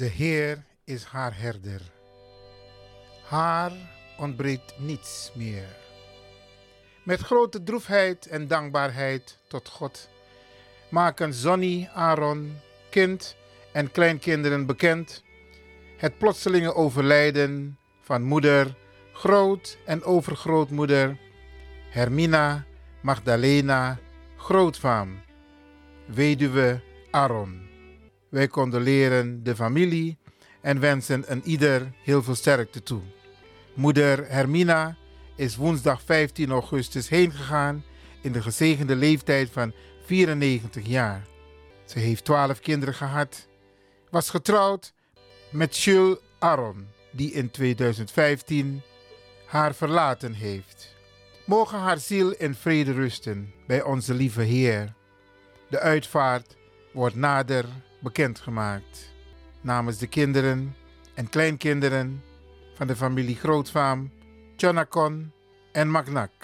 De Heer is haar herder. Haar ontbreekt niets meer. Met grote droefheid en dankbaarheid tot God maken Zonny, Aaron, kind en kleinkinderen bekend het plotselinge overlijden van moeder, groot- en overgrootmoeder Hermina Magdalena Grootvaam, weduwe Aaron. Wij condoleren de familie en wensen een ieder heel veel sterkte toe. Moeder Hermina is woensdag 15 augustus heen gegaan in de gezegende leeftijd van 94 jaar. Ze heeft 12 kinderen gehad, was getrouwd met Jules Aron, die in 2015 haar verlaten heeft. Mogen haar ziel in vrede rusten bij onze lieve Heer. De uitvaart wordt nader bekendgemaakt. Namens de kinderen en kleinkinderen van de familie Grootvaam, Chonacon en Magnak.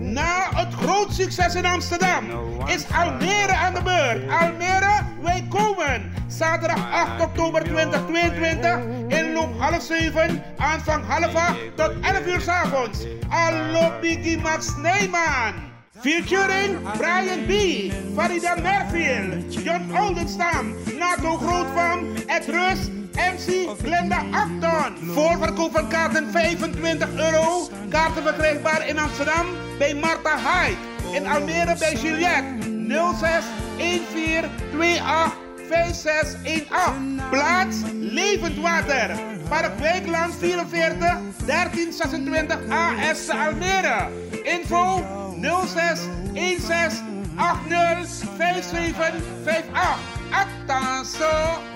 Na het groot succes in Amsterdam is Almere aan de beurt. Almere, wij komen. Zaterdag 8 oktober 2022 inloop half 7, aanvang half 8 tot 11 uur s avonds. Allo Biggie Max Neyman. Featuring Brian B., Farida Merfield, John Oldenstam, Nato Grootvam, Ed Rus, MC Glenda Acton. Voorverkoop van kaarten 25 euro. Kaarten verkrijgbaar in Amsterdam bij Marta Hyde. In Almere bij Juliette 06 14 28 5618. Plaats Levend Water. Park Wijkland 44 1326 AS Almere. Info 06 16 80 5758. Attention.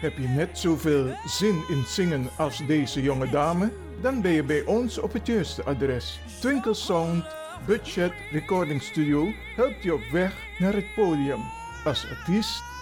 Heb je net zoveel zin in zingen als deze jonge dame? Dan ben je bij ons op het juiste adres. Twinkle Sound Budget Recording Studio helpt je op weg naar het podium. Als artiest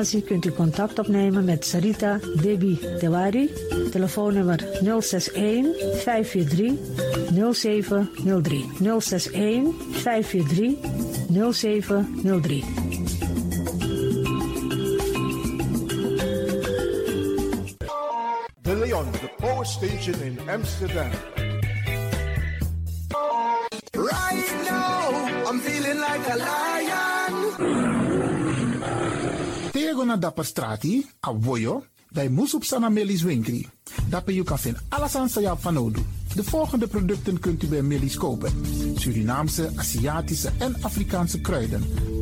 informatie kunt u contact opnemen met Sarita Debi Dewari Telefoonnummer 061 543 0703. 061 543 0703. De Leon, de power station in Amsterdam na dapper strati, a voyo, bij Moesop Sana Melis Winkri. Dapper you kan vinden alles aan sa van Odu. De volgende producten kunt u bij Millie's kopen: Surinaamse, Aziatische en Afrikaanse kruiden,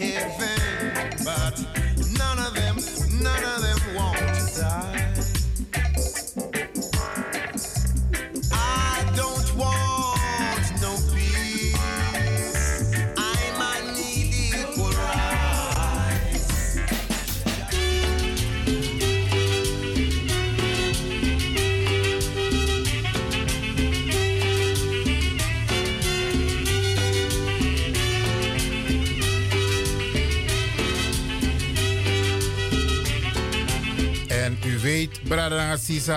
Heaven, but weet, Brada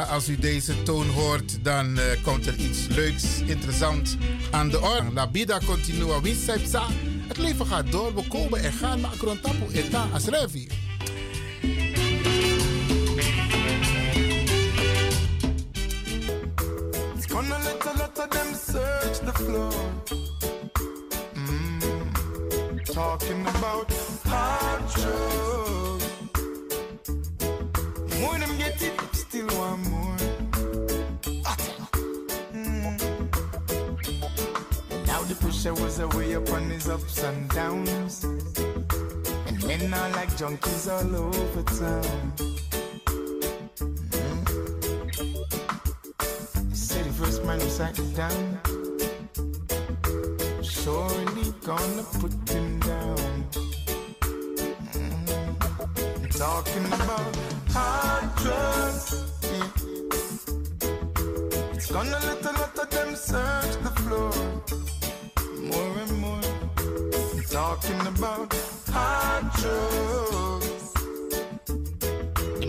als u deze toon hoort, dan eh, komt er iets leuks, interessant aan de orde. La vida continua, winsepsa. Het leven gaat door, we komen en gaan, maar krontapu eta asrevi. All over town.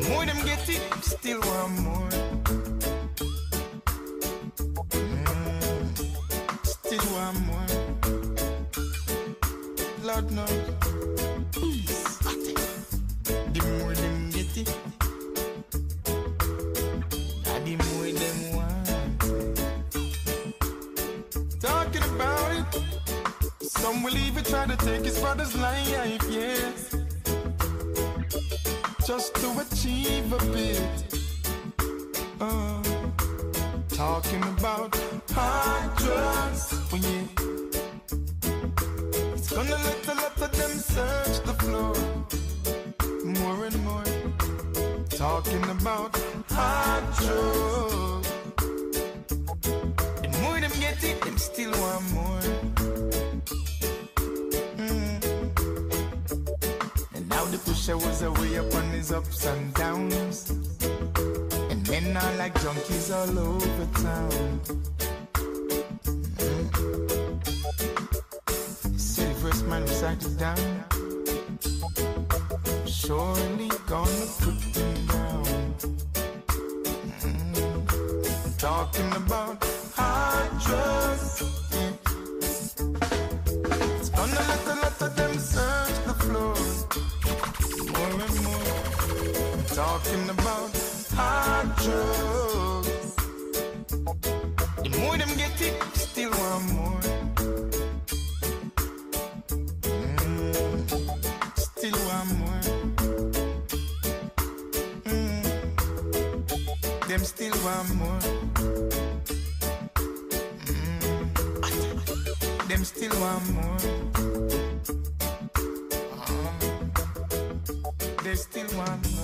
more them get it, still want more. Mm. Still want more. Lord knows. Mm, the more them get it, the more them want. Talking about it, some will even try to take his brother's life. them still want more. Mm. Them still want more. Uh. They still want more.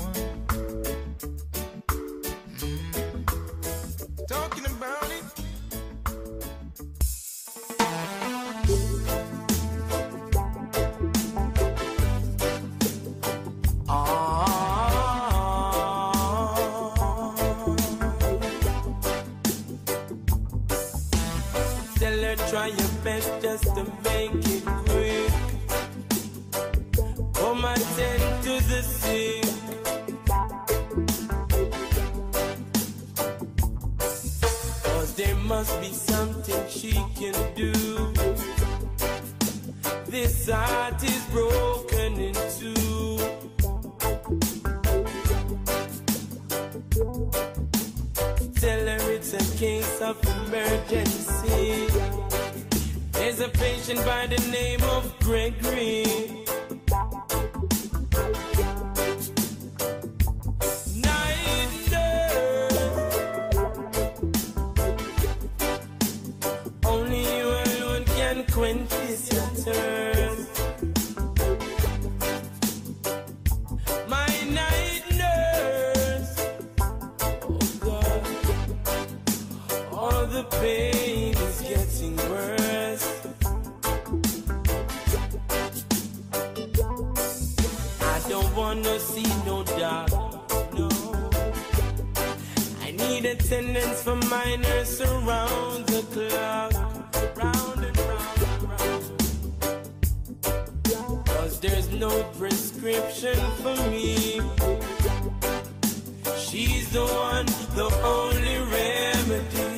Independence for miners around the clock. Round and round and round. Cause there's no prescription for me. She's the one, the only remedy.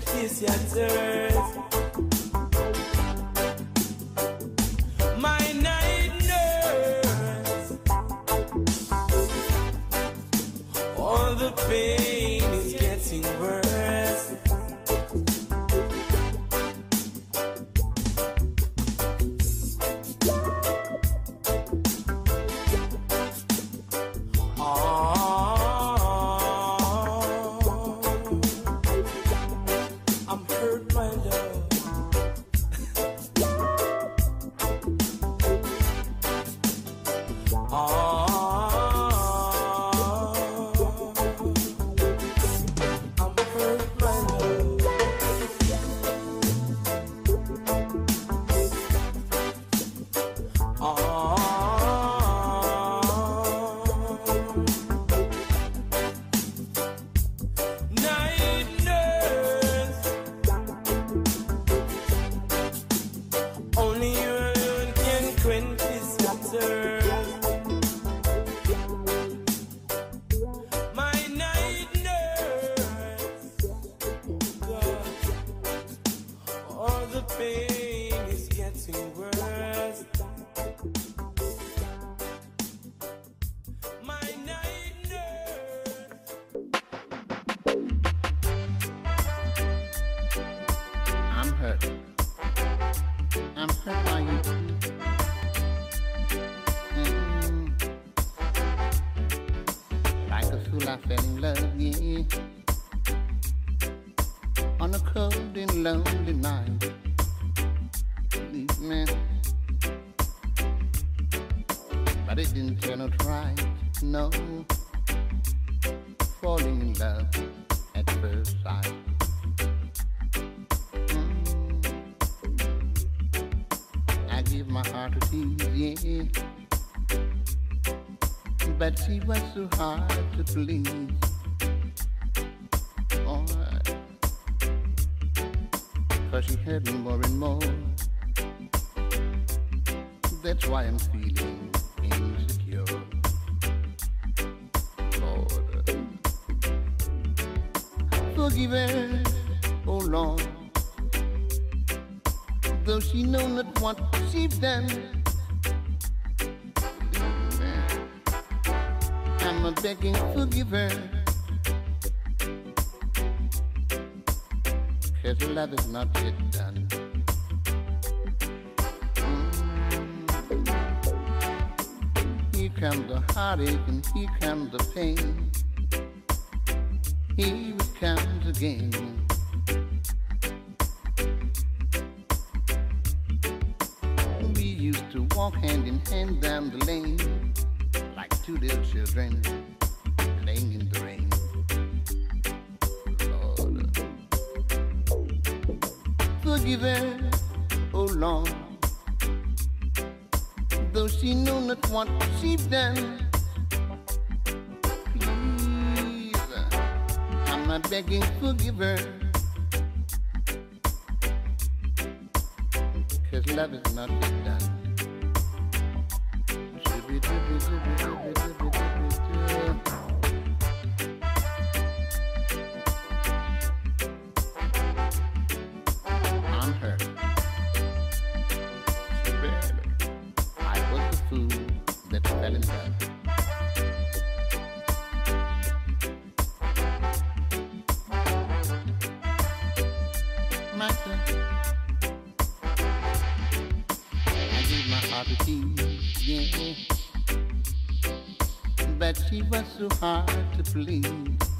kiss your turn. Lonely night. Me. But it didn't turn out right, no. Falling in love at first sight. Mm. I give my heart to yeah. But she was so hard to please. She me more and more. That's why I'm feeling insecure. Lord, forgive her, oh Lord though she know not what she's done. I'm begging forgive her. Love is not yet done. Mm. Here comes the heartache and here comes the pain. Here it comes again. We used to walk hand in hand down dippy dippy dippy dippy dippy dippy give us so hard to please.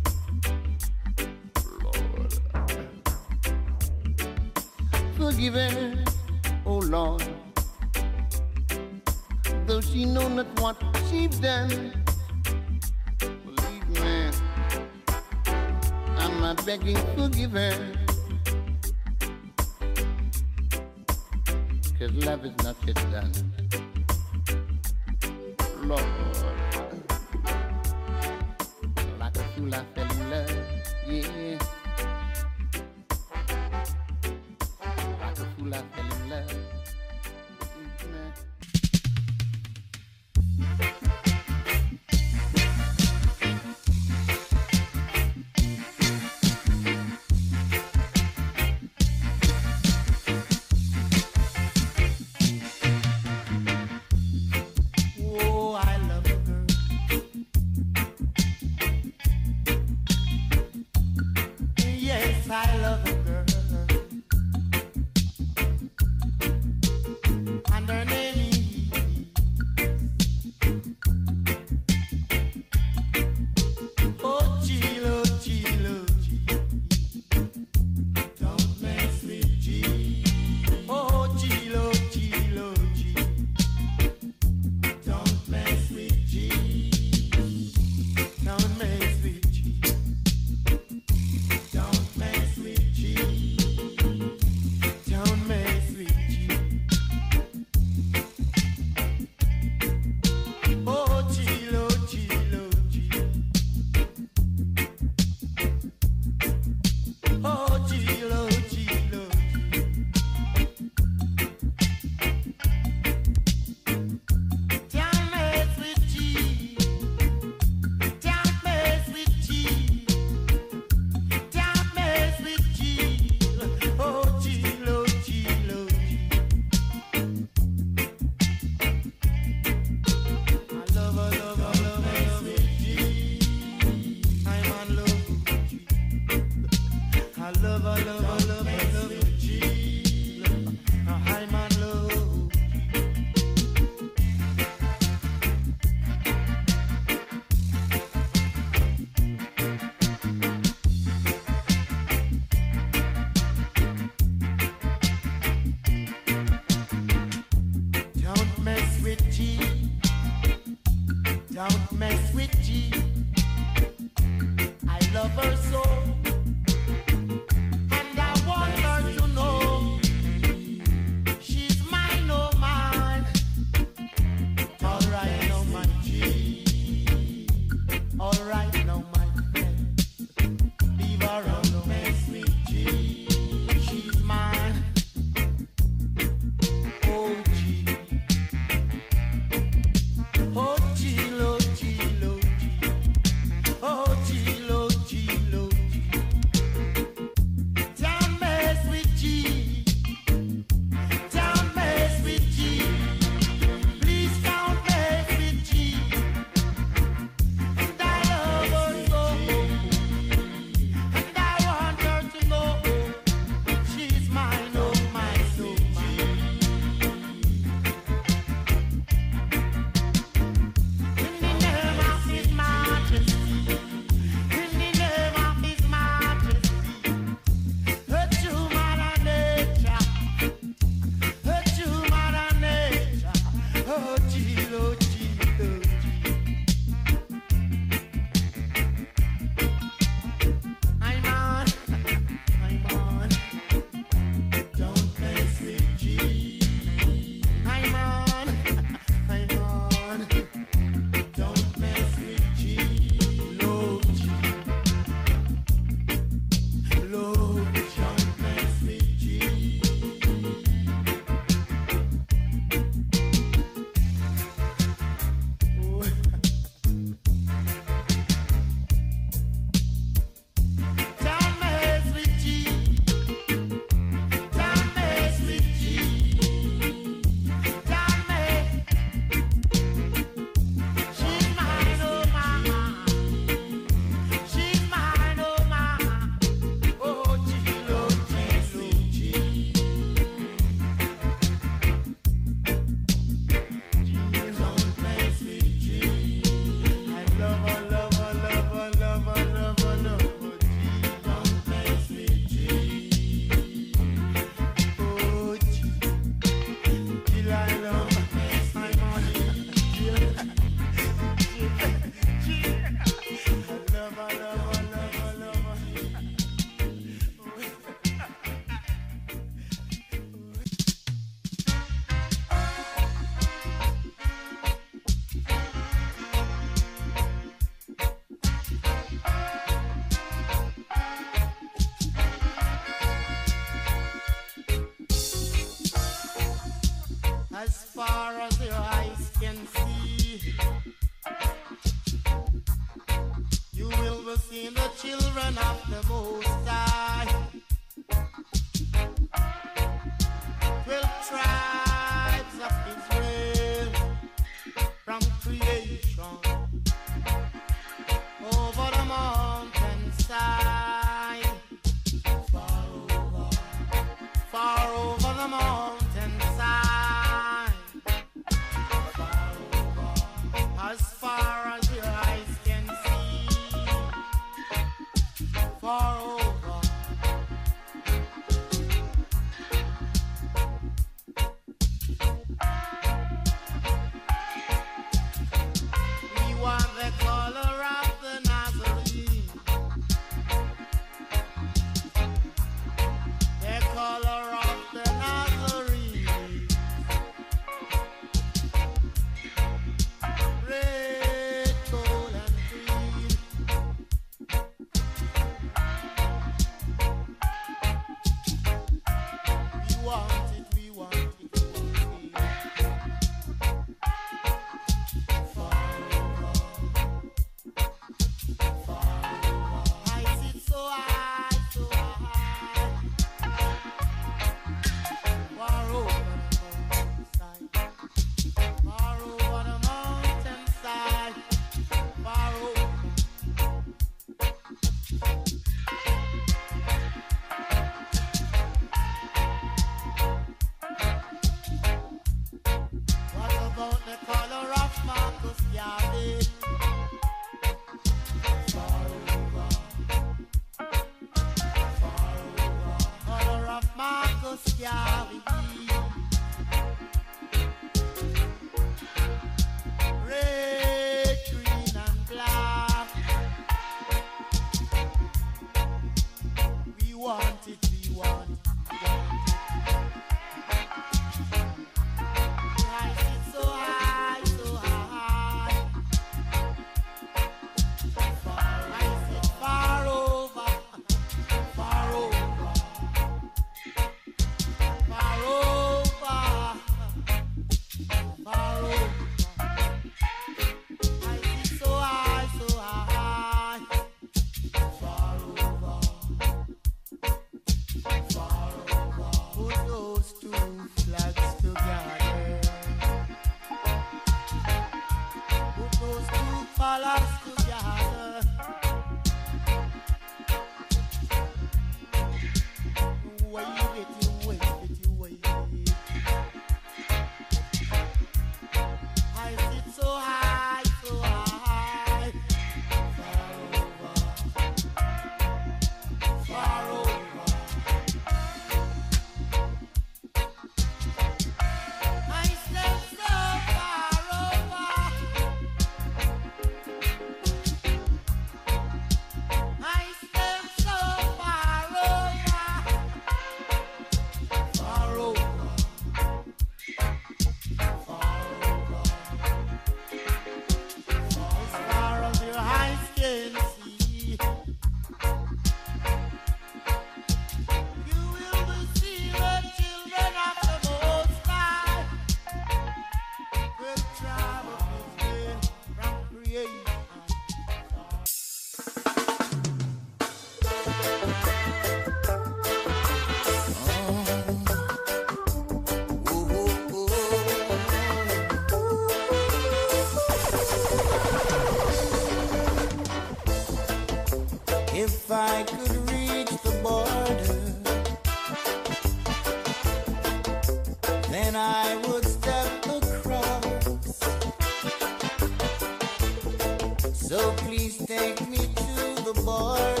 So please take me to the border.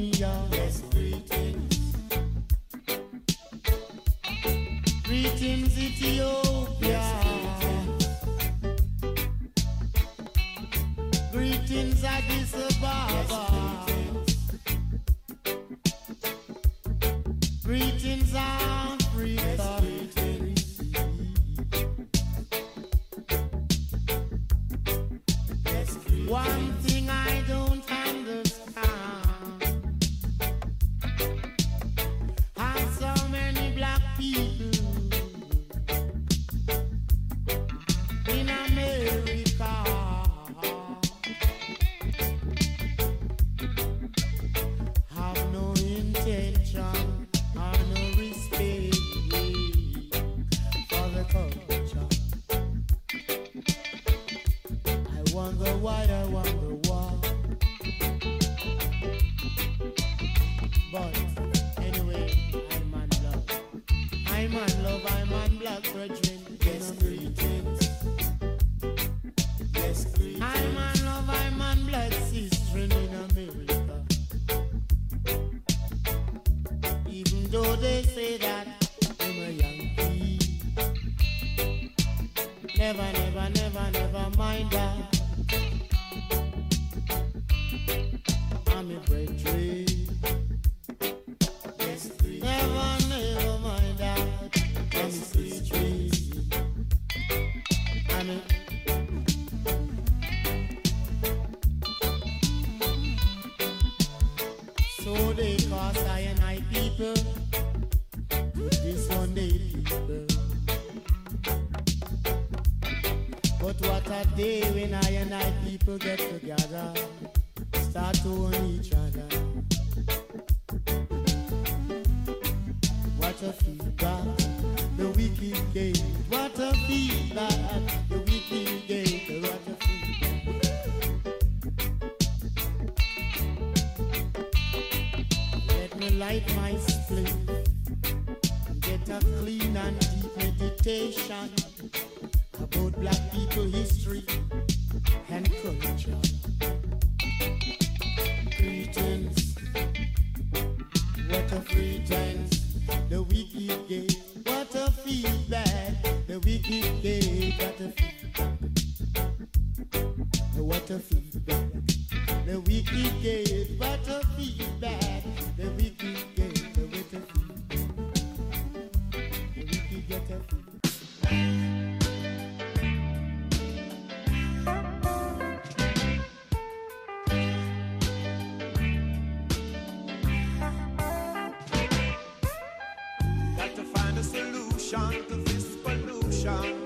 say that I'm a Yankee. Never, never, never, never mind that. ocean.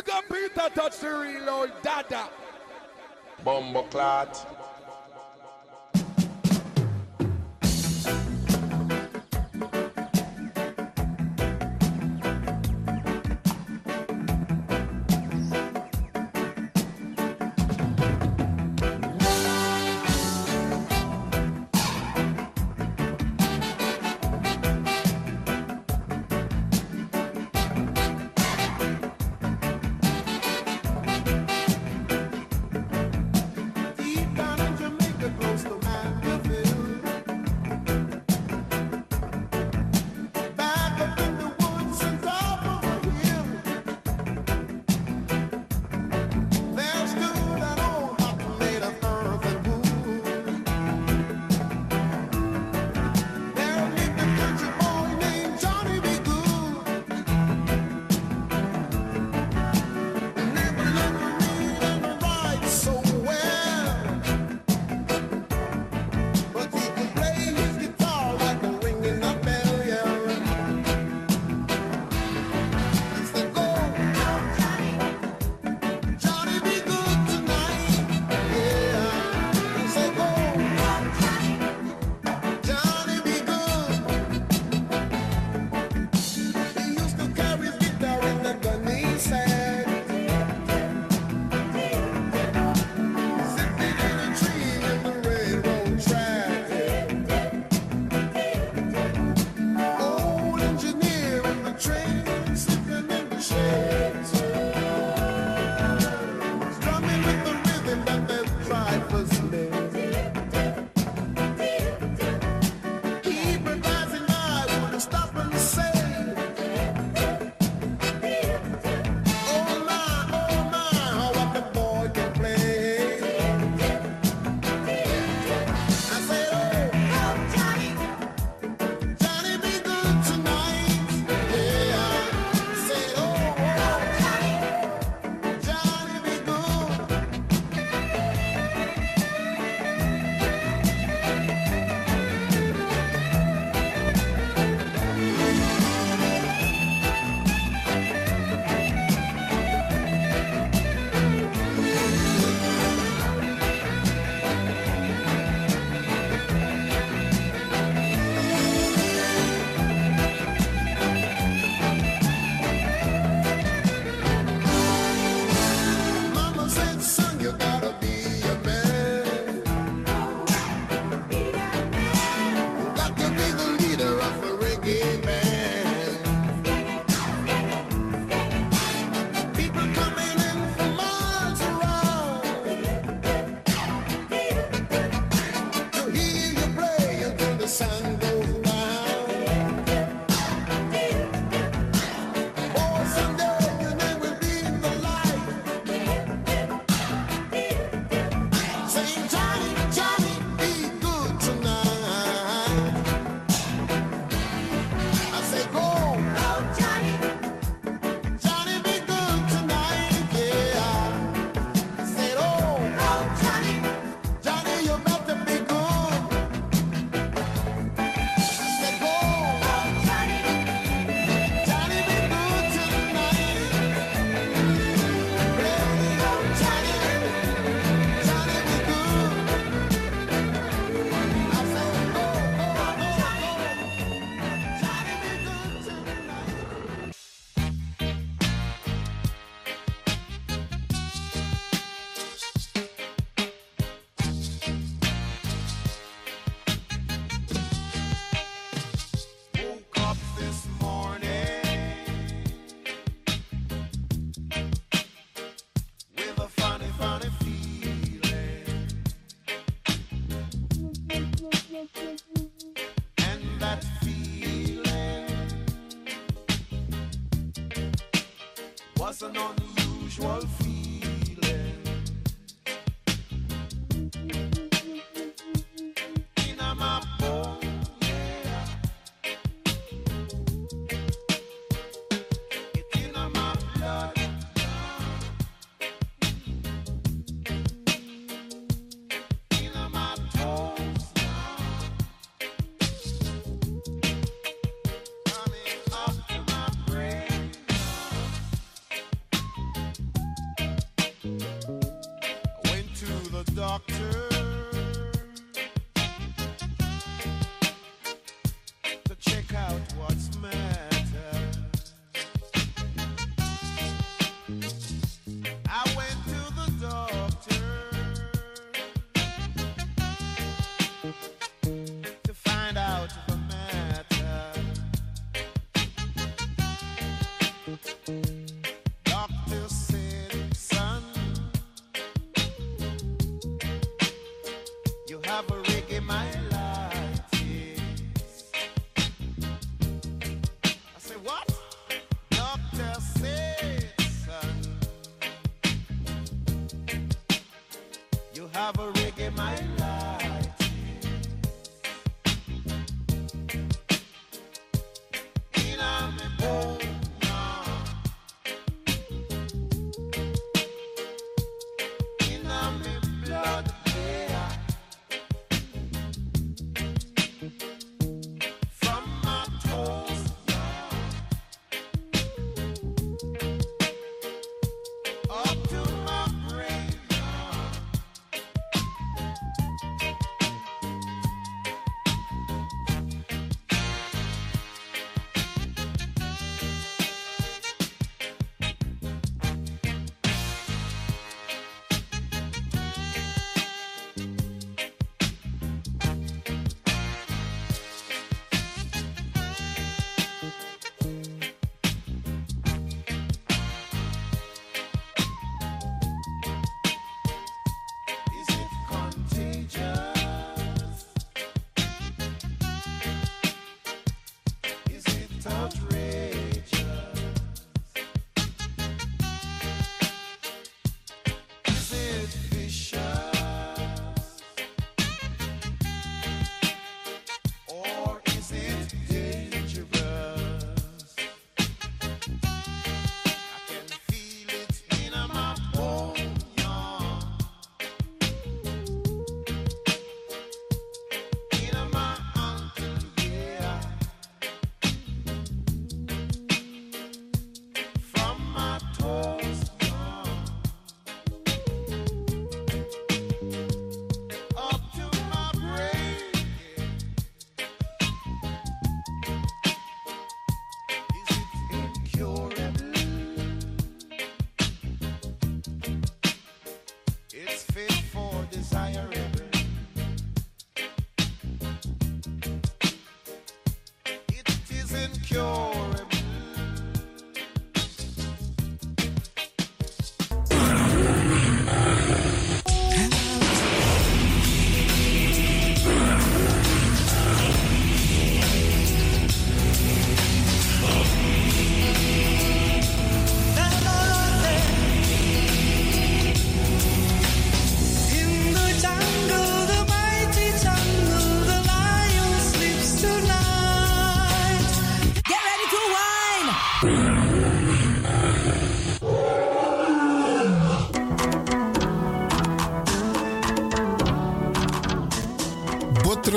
Big up Peter touch the dada. Bumbo clot.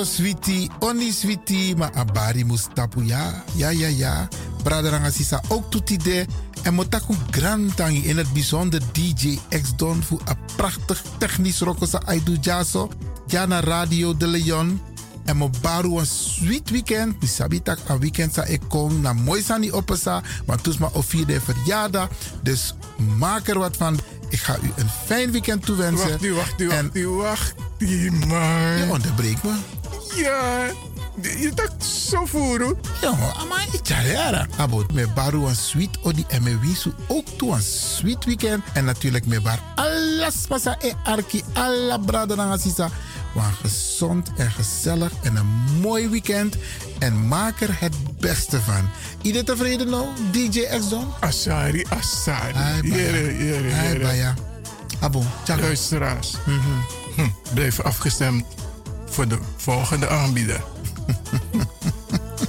Sweetie, oni switi, ma abari mustapu ja, ja, ja, ja. Brother Angasisa ook toetide. En motaku grantangi in het bijzonder DJ X Don voor een prachtig technisch rokosa Aidu Jaso. Jana Radio de Leon. En mo baru een sweet weekend. Mi sabitak een weekend sa ik kom. Na mooi sa ni opesa. Want toes ma of vierde verjaardag. Dus maak er wat van. Ik ga u een fijn weekend toewensen. Wacht nu, wacht nu, wacht nu, wacht. Die man. Je onderbreekt me. Ja. Je dacht zo voeren. Ja, maar ik ja. Abot, met baru een sweet odi en met wisu ook toe een sweet weekend. En natuurlijk met bar alles pasa en arki, alla braden en assisa. Maar gezond en gezellig en een mooi weekend. En maak er het beste van. Iedereen tevreden nou, DJ Exxon? Asari, Asari. Jere, jere, jere. Abon, ah, Luisteraars, mm -hmm. hm, blijf afgestemd voor de volgende aanbieder.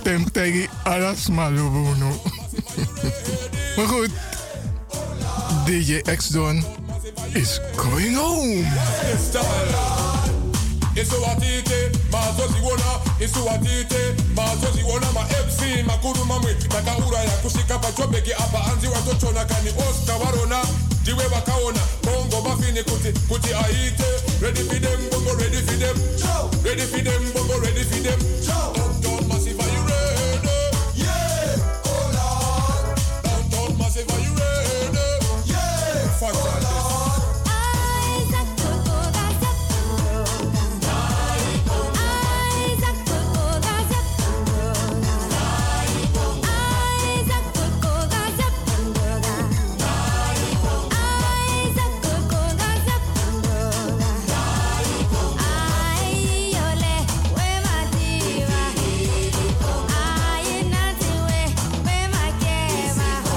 Temtegi alas malubuno. maar goed, DJ X-Don is going home. isuwatite mazoziona isuwatite mazoziona mafc makuru mamwe takauraya kusvika pachobheki apa anzi watochona kani oscar varona ndiwe vakaona bongo mafini kuti kuti aite Ready for them, bongo. ready for them. Ready for them, bongo. ready for them. Talk